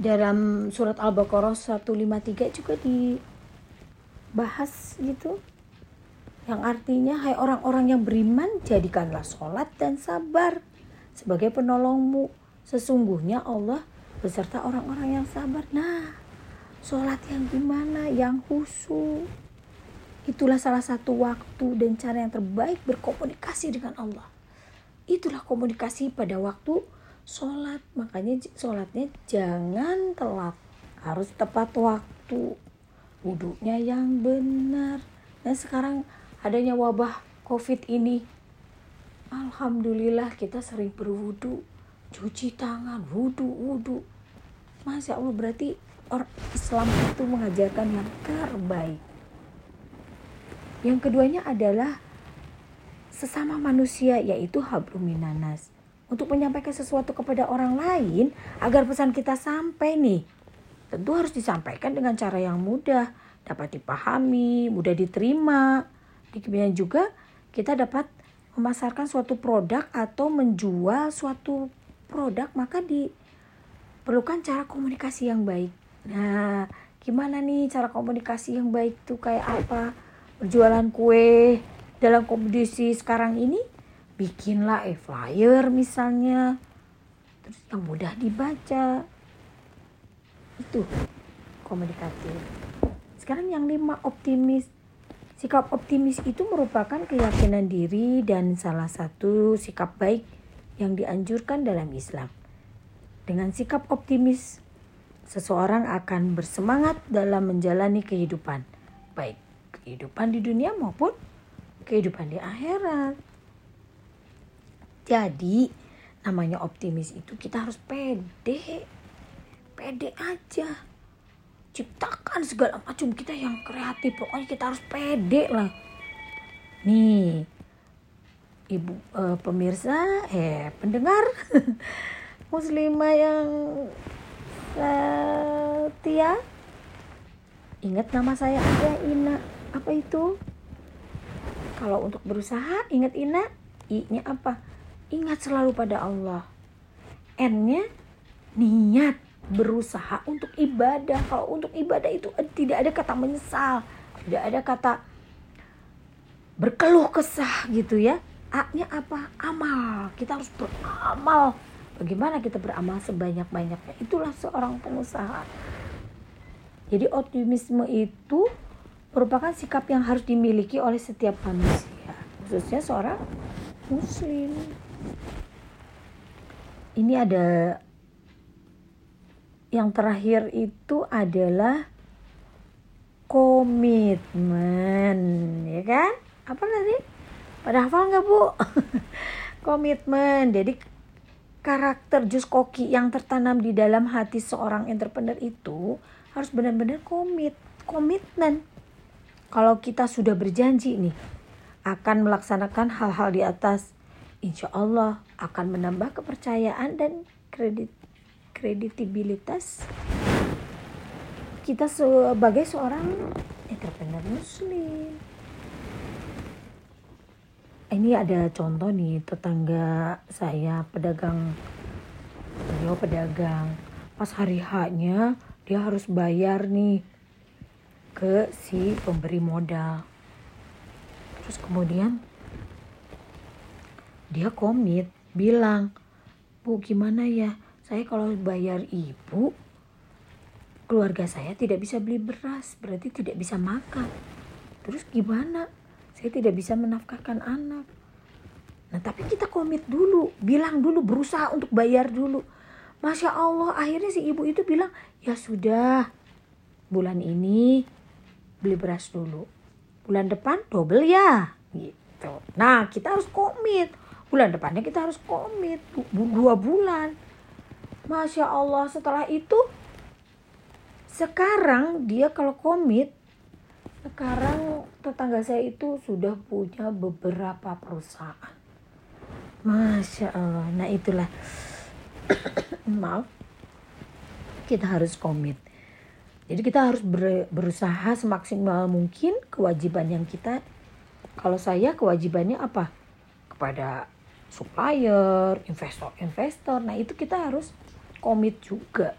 dalam surat Al-Baqarah 153 juga dibahas gitu. Yang artinya hai orang-orang yang beriman jadikanlah sholat dan sabar. Sebagai penolongmu sesungguhnya Allah beserta orang-orang yang sabar. Nah sholat yang gimana? Yang khusyuk itulah salah satu waktu dan cara yang terbaik berkomunikasi dengan Allah. Itulah komunikasi pada waktu sholat. Makanya sholatnya jangan telat. Harus tepat waktu. Wudhunya yang benar. Dan sekarang adanya wabah covid ini. Alhamdulillah kita sering berwudhu. Cuci tangan wudhu wudhu. Masya Allah berarti orang Islam itu mengajarkan yang terbaik. Yang keduanya adalah sesama manusia yaitu habluminanas untuk menyampaikan sesuatu kepada orang lain agar pesan kita sampai nih. Tentu harus disampaikan dengan cara yang mudah, dapat dipahami, mudah diterima. Demikian juga kita dapat memasarkan suatu produk atau menjual suatu produk maka diperlukan cara komunikasi yang baik. Nah, gimana nih cara komunikasi yang baik tuh kayak apa? Berjualan kue dalam kondisi sekarang ini bikinlah e-flyer misalnya. Terus yang mudah dibaca. Itu komunikatif sekarang yang lima optimis. Sikap optimis itu merupakan keyakinan diri dan salah satu sikap baik yang dianjurkan dalam Islam. Dengan sikap optimis seseorang akan bersemangat dalam menjalani kehidupan baik kehidupan di dunia maupun kehidupan di akhirat jadi namanya optimis itu kita harus pede. Pede aja. Ciptakan segala macam kita yang kreatif. Pokoknya kita harus pede lah. Nih, ibu uh, pemirsa, eh pendengar muslimah yang setia. Ingat nama saya ada Ina. Apa itu? Kalau untuk berusaha, ingat Ina. I-nya apa? Ingat selalu pada Allah. N-nya niat berusaha untuk ibadah. Kalau untuk ibadah itu tidak ada kata menyesal, tidak ada kata berkeluh kesah gitu ya. A-nya apa? Amal. Kita harus beramal. Bagaimana kita beramal sebanyak-banyaknya? Itulah seorang pengusaha. Jadi optimisme itu merupakan sikap yang harus dimiliki oleh setiap manusia, khususnya seorang muslim ini ada yang terakhir itu adalah komitmen ya kan? Apa tadi pada hafal nggak bu? Komitmen. Jadi karakter jus koki yang tertanam di dalam hati seorang entrepreneur itu harus benar-benar komit komitmen. Kalau kita sudah berjanji nih akan melaksanakan hal-hal di atas insya Allah akan menambah kepercayaan dan kredit kreditibilitas kita sebagai seorang entrepreneur muslim. Ini ada contoh nih tetangga saya pedagang. Beliau pedagang. Pas hari haknya dia harus bayar nih ke si pemberi modal. Terus kemudian dia komit bilang bu gimana ya? Saya kalau bayar ibu keluarga saya tidak bisa beli beras berarti tidak bisa makan. Terus gimana? Saya tidak bisa menafkahkan anak. Nah tapi kita komit dulu bilang dulu berusaha untuk bayar dulu. Masya allah akhirnya si ibu itu bilang ya sudah bulan ini beli beras dulu. Bulan depan double ya. Gitu. Nah kita harus komit bulan depannya kita harus komit. Dua bulan. Masya allah setelah itu sekarang dia kalau komit sekarang tetangga saya itu sudah punya beberapa perusahaan. Masya allah. Nah itulah. Maaf. Kita harus komit. Jadi kita harus ber, berusaha semaksimal mungkin kewajiban yang kita kalau saya kewajibannya apa? Kepada supplier, investor-investor. Nah, itu kita harus komit juga.